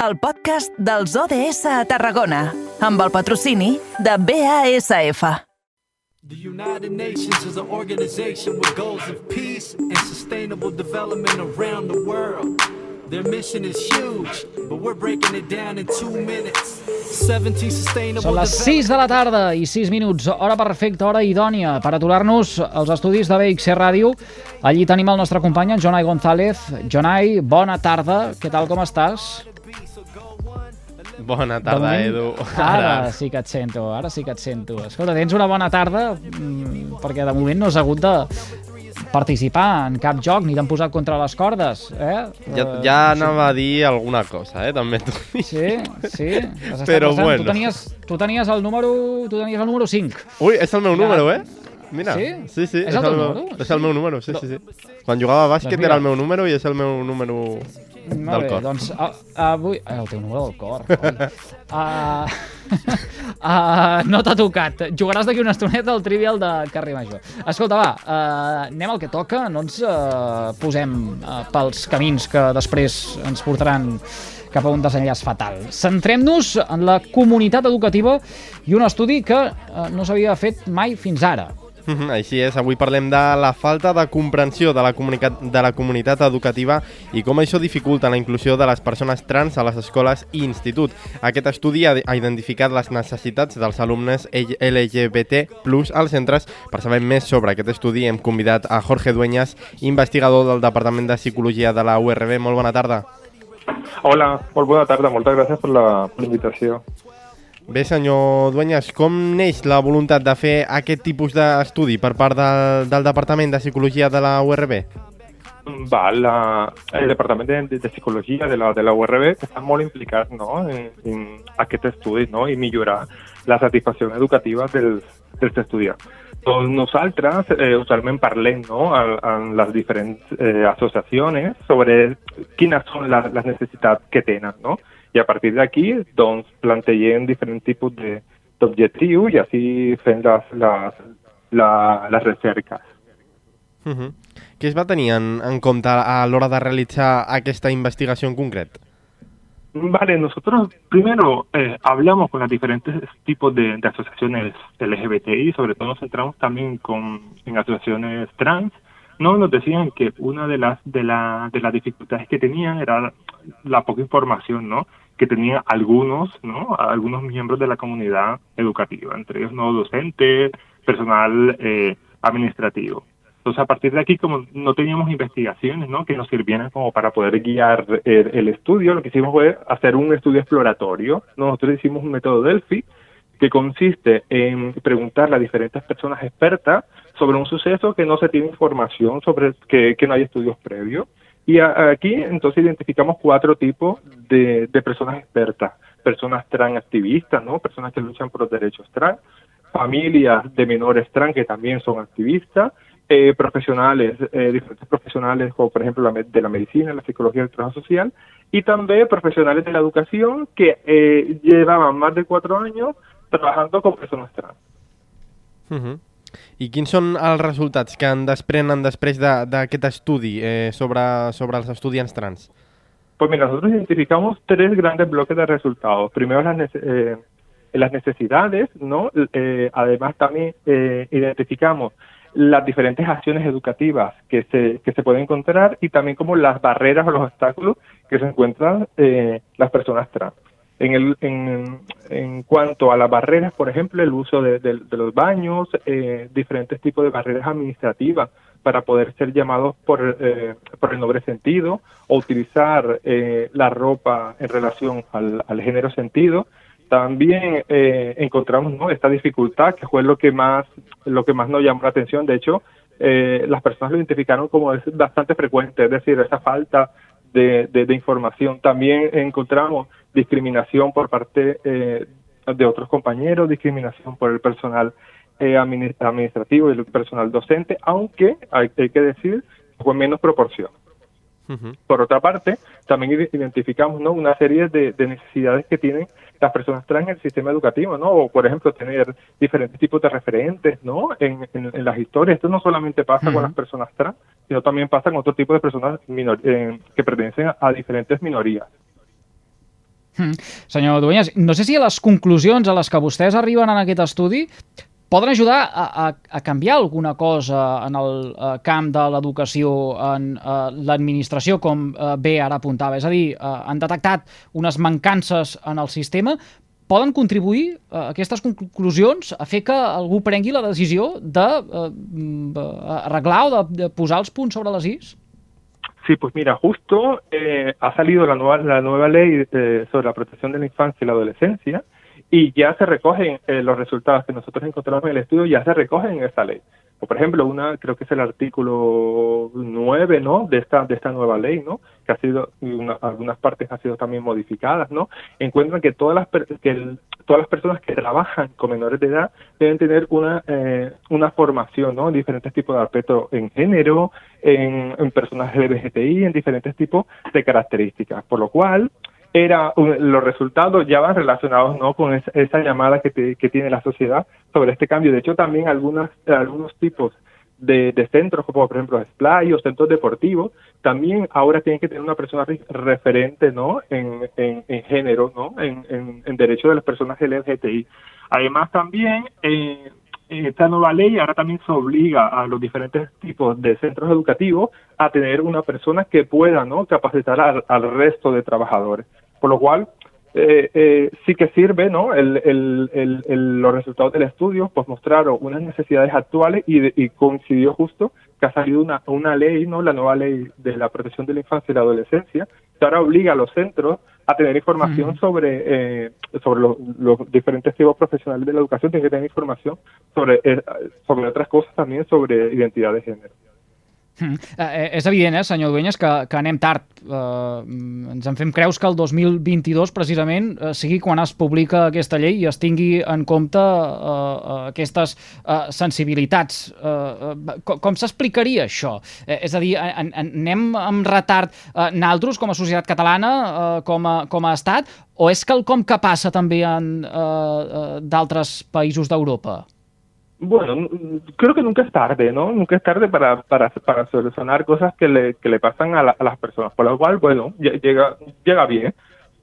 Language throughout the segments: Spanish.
el podcast dels ODS a Tarragona, amb el patrocini de BASF. The United Nations is an organization with goals of peace and sustainable development around the world. Their mission is huge, but we're breaking it down in two minutes. 17 sustainable Són les 6 de la tarda i 6 minuts, hora perfecta, hora idònia per aturar-nos als estudis de BXC Ràdio. Allí tenim el nostre company, en Jonai González. Jonai, bona tarda, què tal, com estàs? Bona tarda, moment, Edu. Ara sí que et sento, ara sí que et sento. Escolta, tens una bona tarda, mm, perquè de moment no has hagut de participar en cap joc ni t'han posat contra les cordes, eh? Ja, Eh, ja anava a dir alguna cosa, eh? També t'ho dic. Sí, sí. Però passant. bueno. Tu tenies, tu tenies el número, tu tenies el número 5. Ui, és el meu Ja. número, eh? Mira, Sí? sí, sí És el teu meu, número? És el meu número, sí, sí, sí. Quan jugava a bàsquet Doncs mira. era el meu número i és el meu número Molt del bé, cor. doncs a, avui... Eh, el teu número del cor. uh, uh, no t'ha tocat. Jugaràs d'aquí una estoneta al trivial de Carrer Major. Escolta, va, uh, anem al que toca. No ens uh, posem uh, pels camins que després ens portaran cap a un desenllaç fatal. Centrem-nos en la comunitat educativa i un estudi que uh, no s'havia fet mai fins ara. Així és, avui parlem de la falta de comprensió de la, de la comunitat educativa i com això dificulta la inclusió de les persones trans a les escoles i institut. Aquest estudi ha, ha identificat les necessitats dels alumnes LGBT plus als centres. Per saber més sobre aquest estudi hem convidat a Jorge Dueñas, investigador del Departament de Psicologia de la URB. Molt bona tarda. Hola, molt bona tarda, moltes gràcies per la invitació. Bé, senyor Dueñas, com neix la voluntat de fer aquest tipus d'estudi per part de, del Departament de Psicologia de la URB? Va, la, el Departament de, de, Psicologia de la, de la URB està molt implicat no, en, en aquest estudi no, i millorar la satisfacció educativa dels, dels estudiants. Doncs nosaltres eh, usualment parlem no, en, les diferents eh, associacions sobre quines són les, les necessitats que tenen, no? I a partir d'aquí, doncs, plantegem diferents tipus de- d'objectius i així fem les, les, la, les recerques. Uh -huh. Què es va tenir en, en compte a l'hora de realitzar aquesta investigació en concret? Vale, nosotros primero eh, hablamos con los diferentes tipos de, de asociaciones LGBTI, sobre todo nos centramos también con, en asociaciones trans. No nos decían que una de las de, la, de las dificultades que tenían era la poca información, ¿no? Que tenían algunos, ¿no? Algunos miembros de la comunidad educativa, entre ellos no docentes, personal eh, administrativo. Entonces, a partir de aquí, como no teníamos investigaciones ¿no? que nos sirvieran como para poder guiar el, el estudio, lo que hicimos fue hacer un estudio exploratorio. Nosotros hicimos un método Delphi que consiste en preguntarle a diferentes personas expertas sobre un suceso que no se tiene información, sobre que, que no hay estudios previos. Y a- aquí entonces identificamos cuatro tipos de, de personas expertas. Personas trans activistas, ¿no? Personas que luchan por los derechos trans, familias de menores trans que también son activistas, eh, profesionales, eh, diferentes profesionales como por ejemplo la, de la medicina, la psicología el trabajo social, y también profesionales de la educación que eh, llevaban más de cuatro años trabajando con personas trans. Uh -huh. I quins són els resultats que en desprenen després de- d'aquest estudi eh, sobre, sobre els estudiants trans? Pues mira, nosotros identificamos tres grandes bloques de resultados. Primero las, eh, las necesidades, ¿no? Eh, además también eh, identificamos las diferentes acciones educativas que se, que se pueden encontrar y también como las barreras o los obstáculos que se encuentran eh, las personas trans. En, el, en, cuanto a las barreras, por ejemplo, el uso de, los baños, eh, diferentes tipos de barreras administrativas para poder ser llamados por, eh, por el nombre sentido o utilizar eh, la ropa en relación al, género sentido. También eh, encontramos ¿no? esta dificultad que fue lo que más lo que más nos llamó la atención. De hecho, eh, las personas lo identificaron como bastante frecuente, es decir, esa falta de, de- de información. También encontramos discriminación por parte eh, de otros compañeros, discriminación por el personal eh, admini- administrativo y el personal docente, aunque hay, hay que decir fue menos proporción. Por otra parte, también ide- identificamos ¿no? una serie de, de necesidades que tienen las personas trans en el sistema educativo, ¿no? O, por ejemplo, tener diferentes tipos de referentes, ¿no? En, en- en las historias. Esto no solamente pasa con las personas trans, sino también pasa con otro tipo de personas minor- eh, que pertenecen a, a diferentes minorías. Senyor Dueñas, no sé si les conclusions a les que vostès arriben en aquest estudi poden ajudar a, a, a canviar alguna cosa en el uh, camp de l'educació, en uh, l'administració, com uh, bé ara apuntava. És a dir, uh, han detectat unes mancances en el sistema, poden contribuir uh, aquestes conclusions a fer que algú prengui la decisió d'arreglar uh, o de, de posar els punts sobre les is? Sí, pues mira, justo eh, ha salido la nueva, la nueva ley eh, sobre la protección de la infancia y la adolescencia y ya se recogen eh, los resultados que nosotros encontramos en el estudio, ya se recogen en esta ley. O por ejemplo, una creo que es el artículo 9, ¿no? De esta de esta nueva ley, ¿no? Que ha sido una, algunas partes han sido también modificadas, ¿no? Encuentran que todas las que todas las personas que trabajan con menores de edad deben tener una eh, una formación, ¿no? En diferentes tipos de aspectos en género, en, en personas LGBTI, en diferentes tipos de características, por lo cual era los resultados ya van relacionados no con esa, esa llamada que, que, tiene la sociedad sobre este cambio. De hecho, también algunas, algunos tipos de, de centros, como por ejemplo Splay o centros deportivos, también ahora tienen que tener una persona referente no en, en, en género, no en, en, en derechos de las personas LGTBI. Además, también eh, esta nueva ley ahora también se obliga a los diferentes tipos de centros educativos a tener una persona que pueda ¿no? capacitar al, al resto de trabajadores. Por lo cual, eh, eh, sí que sirve, ¿no? El, el, el, los resultados del estudio pues mostraron unas necesidades actuales y, y, coincidió justo que ha salido una, una ley, ¿no? La nueva ley de la protección de la infancia y la adolescencia, que ahora obliga a los centros a tener información sobre eh, sobre los, los, diferentes tipos profesionales de la educación, tienen que tener información sobre, eh, sobre otras cosas también sobre identidad de género. Mm. Eh, és evident, eh, senyor Dueñas, que, que anem tard. Eh, ens en fem creus que el 2022, precisament, eh, sigui quan es publica aquesta llei i es tingui en compte eh, eh aquestes eh, sensibilitats. Eh, eh, com com s'explicaria això? Eh, és a dir, anem amb retard eh, naltros com a societat catalana, eh, com, a, com a estat, o és quelcom que passa també en eh, eh, d'altres països d'Europa? Bueno, creo que nunca es tarde, ¿no? Nunca es tarde para, para, para solucionar cosas que le, que le pasan a, la, a las personas. Por lo cual, bueno, llega, llega bien.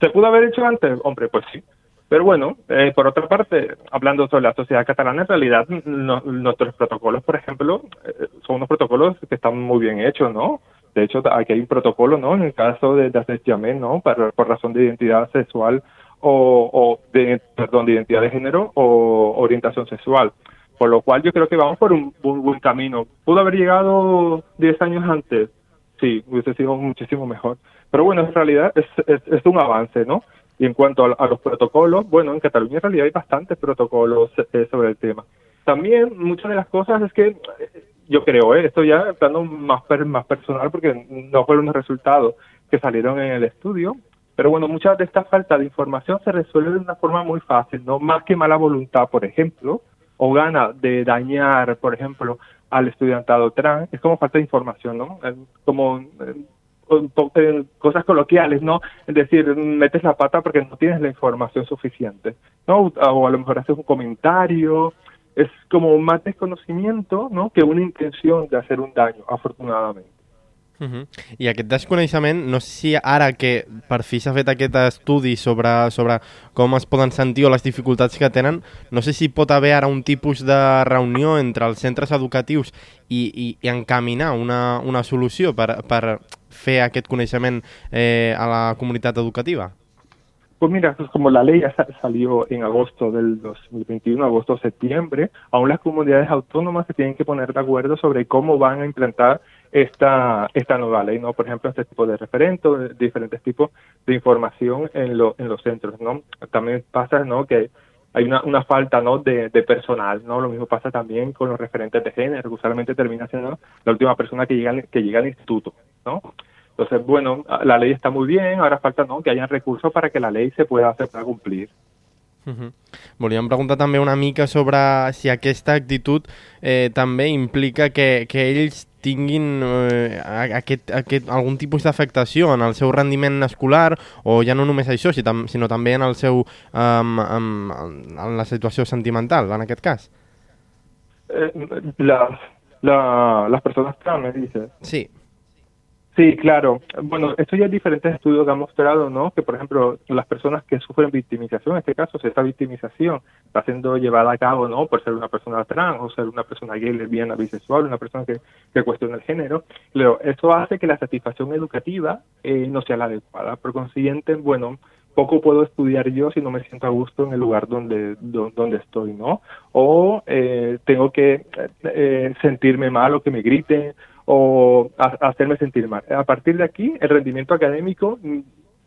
¿Se pudo haber hecho antes? Hombre, pues sí. Pero bueno, eh, por otra parte, hablando sobre la sociedad catalana, en realidad nuestros protocolos, por ejemplo, eh, son unos protocolos que están muy bien hechos, ¿no? De hecho, aquí hay un protocolo, ¿no? En el caso de, de ¿no? Por, por razón de identidad sexual o, o de, perdón, de identidad de género o orientación sexual. Por lo cual yo creo que vamos por un, buen camino. ¿Pudo haber llegado 10 años antes? Sí, hubiese sido muchísimo mejor. Pero bueno, en realidad es, es, un avance, ¿no? Y en cuanto a, los protocolos, bueno, en Cataluña en realidad hay bastantes protocolos eh, sobre el tema. También muchas de las cosas es que eh, yo creo, eh, esto ya plano más, per, más personal porque no fueron los resultados que salieron en el estudio, pero bueno, muchas de esta falta de información se resuelve de una forma muy fácil, ¿no? Más que mala voluntad, por ejemplo, o gana de dañar, por ejemplo, al estudiantado trans, es como falta de información, ¿no? Como eh, cosas coloquiales, ¿no? Es decir, metes la pata porque no tienes la información suficiente, ¿no? O a lo mejor haces un comentario, es como más desconocimiento, ¿no? Que una intención de hacer un daño, afortunadamente. Uh -huh. I aquest desconeixement, no sé si ara que per fi s'ha fet aquest estudi sobre, sobre com es poden sentir o les dificultats que tenen, no sé si pot haver ara un tipus de reunió entre els centres educatius i, i, i encaminar una, una solució per, per fer aquest coneixement eh, a la comunitat educativa. Pues mira, pues como la ley ya salió en agosto del 2021, agosto-septiembre, aún las comunidades autónomas se tienen que poner de acuerdo sobre cómo van a implantar esta, esta nueva ley, ¿no? Por ejemplo, este tipo de referentes, diferentes tipos de información en, lo, en los centros, ¿no? También pasa, ¿no? Que hay una, una falta, ¿no? De, personal, ¿no? Lo mismo pasa también con los referentes de género, usualmente termina siendo la última persona que llega, que llega al instituto, ¿no? Entonces, bueno, la ley está muy bien, ahora falta ¿no? que hayan recursos para que la ley se pueda hacer para cumplir. Uh -huh. Volíem preguntar també una mica sobre si aquesta actitud eh, també implica que, que ells tinguin eh, aquest, aquest, algun tipus d'afectació en el seu rendiment escolar o ja no només això, sinó també en el seu um, um, en la situació sentimental, en aquest cas. Eh, la, la, las personas trans, me dices. Sí. Sí, claro. Bueno, esto ya hay diferentes estudios que han mostrado, ¿no? Que, por ejemplo, las personas que sufren victimización, en este caso, si esta victimización está siendo llevada a cabo, ¿no? Por ser una persona trans o ser una persona gay, lesbiana, bisexual, una persona que, que cuestiona el género, pero eso hace que la satisfacción educativa eh, no sea la adecuada. Por consiguiente, bueno, poco puedo estudiar yo si no me siento a gusto en el lugar donde, donde estoy, ¿no? O eh, tengo que eh, sentirme mal o que me griten o hacerme sentir mal. A partir de aquí, el rendimiento académico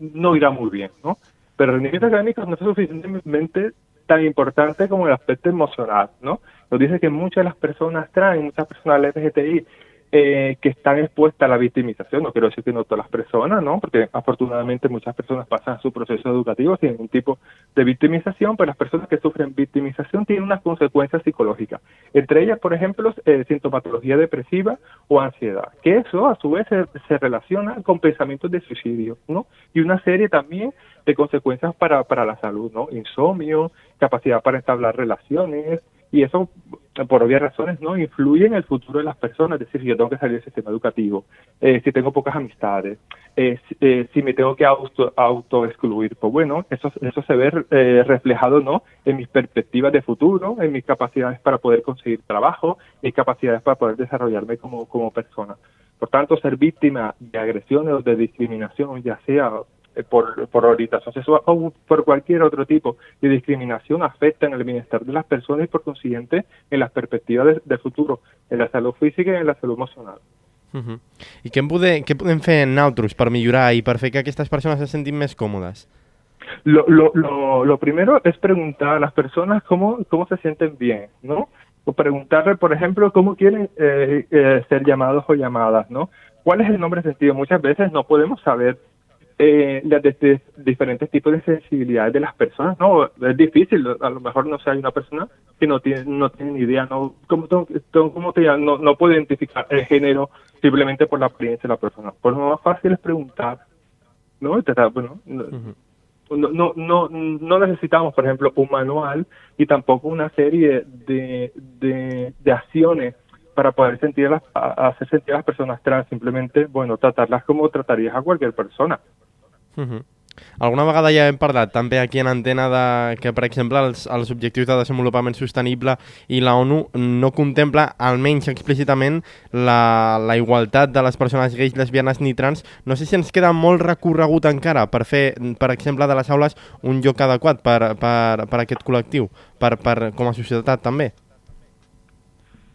no irá muy bien, ¿no? Pero el rendimiento académico no es suficientemente tan importante como el aspecto emocional, ¿no? Nos dice que muchas de las personas trans, muchas personas LGBTI, eh, que están expuestas a la victimización. No quiero decir que no todas las personas, ¿no? Porque afortunadamente muchas personas pasan su proceso educativo sin ningún tipo de victimización, pero las personas que sufren victimización tienen unas consecuencias psicológicas. Entre ellas, por ejemplo, eh, sintomatología depresiva o ansiedad, que eso a su vez se, se, relaciona con pensamientos de suicidio, ¿no? Y una serie también de consecuencias para, para la salud, ¿no? Insomnio, capacidad para entablar relaciones, y eso por obvias razones no influye en el futuro de las personas, es decir, si yo tengo que salir del sistema educativo, eh, si tengo pocas amistades, eh, eh, si me tengo que auto, auto excluir, pues bueno, eso, eso se ve eh, reflejado no en mis perspectivas de futuro, en mis capacidades para poder conseguir trabajo, mis capacidades para poder desarrollarme como, como persona. Por tanto, ser víctima de agresiones o de discriminación, ya sea por, por orientación sexual o por cualquier otro tipo de discriminación afecta en el bienestar de las personas y por consiguiente en las perspectivas de, de futuro, en la salud física y en la salud emocional. Uh -huh. I què, en pode, què podem fer nosaltres per millorar i per fer que aquestes persones se sentin més còmodes? Lo, lo, lo, lo primero es preguntar a las personas cómo, cómo se sienten bien, ¿no? O preguntarle, por ejemplo, cómo quieren eh, eh, ser llamados o llamadas, ¿no? ¿Cuál es el nombre sentido? Muchas veces no podemos saber eh, las de, diferentes tipos de sensibilidades de las personas, ¿no? Es difícil, a lo mejor no hay una persona que no tiene, no tiene ni idea, ¿no? ¿Cómo, cómo te, no, no puede identificar el género simplemente por la apariencia de la persona? Pues lo más fácil es preguntar, ¿no? Bueno, uh -huh. no, no, no, no necesitamos, por ejemplo, un manual y tampoco una serie de, de, de acciones para poder sentir a las, a hacer sentir a las personas trans, simplemente, bueno, tratarlas como tratarías a cualquier persona. Uh -huh. Alguna vegada ja hem parlat també aquí en antena de que, per exemple, els, els objectius de desenvolupament sostenible i la ONU no contempla, almenys explícitament, la, la igualtat de les persones gais, lesbianes ni trans. No sé si ens queda molt recorregut encara per fer, per exemple, de les aules un lloc adequat per, per, per aquest col·lectiu, per, per, com a societat també.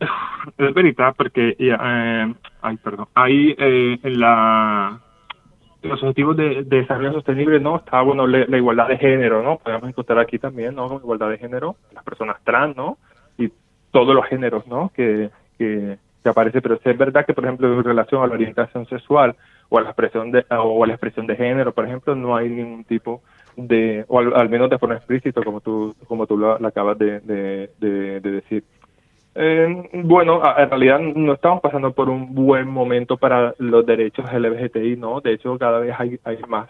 Es verdad, porque eh, ay, perdón, ahí eh, en la los objetivos de, de, desarrollo sostenible no está bueno la, la, igualdad de género no podemos encontrar aquí también no igualdad de género las personas trans no y todos los géneros no que, que, que aparece. Pero es verdad que por ejemplo en relación a la orientación sexual o a la expresión de o a la expresión de género por ejemplo no hay ningún tipo de o al, menos de forma explícita como tú como tú lo, acabas de, de decir eh, bueno, en realidad no estamos pasando por un buen momento para los derechos LGBTI, ¿no? De hecho, cada vez hay, hay más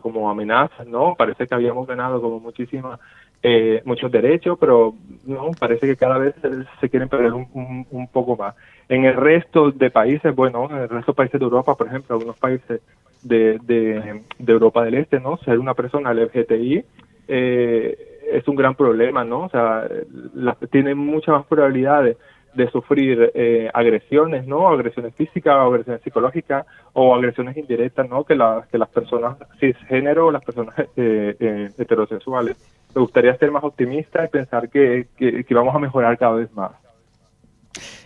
como amenazas, ¿no? Parece que habíamos ganado como muchísimas, eh, muchos derechos, pero no, parece que cada vez se, quieren perder un, poco más. En el resto de países, bueno, en el resto de países de Europa, por ejemplo, algunos países de, de, de Europa del Este, ¿no? Ser una persona LGBTI, eh, es un gran problema, ¿no? O sea, la, tiene muchas más probabilidades de sufrir eh, agresiones, ¿no? Agresiones físicas, o agresiones psicológicas o agresiones indirectas, ¿no? Que, la, que las personas cisgénero o las personas eh, eh, heterosexuales. Me gustaría ser más optimista y pensar que, que, que vamos a mejorar cada vez más.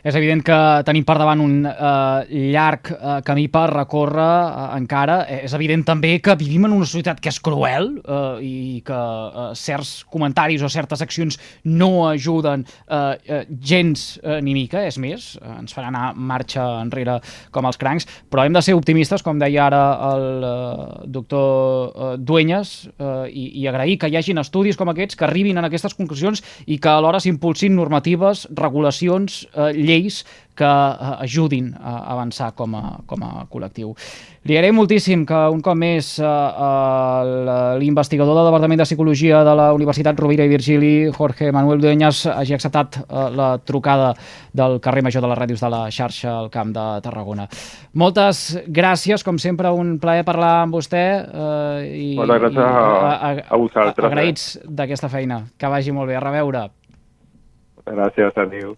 És evident que tenim per davant un eh, llarg eh, camí per recórrer eh, encara. És evident també que vivim en una societat que és cruel eh, i que eh, certs comentaris o certes accions no ajuden eh, eh, gens eh, ni mica, és més, eh, ens farà anar marxa enrere com els crancs, però hem de ser optimistes, com deia ara el eh, doctor eh, Duenyes, eh, i, i agrair que hi hagin estudis com aquests que arribin a aquestes conclusions i que alhora s'impulsin normatives, regulacions, eh, lleis lleis que eh, ajudin a avançar com a, com a col·lectiu. Li agraïm moltíssim que un cop més eh, eh, l'investigador del Departament de Psicologia de la Universitat Rovira i Virgili, Jorge Manuel Dueñas, hagi acceptat eh, la trucada del carrer Major de les Ràdios de la xarxa al Camp de Tarragona. Moltes gràcies, com sempre, un plaer parlar amb vostè. Eh, i, Moltes gràcies i, a, a vosaltres. Agraïts d'aquesta feina. Que vagi molt bé. A reveure. Gràcies, adéu.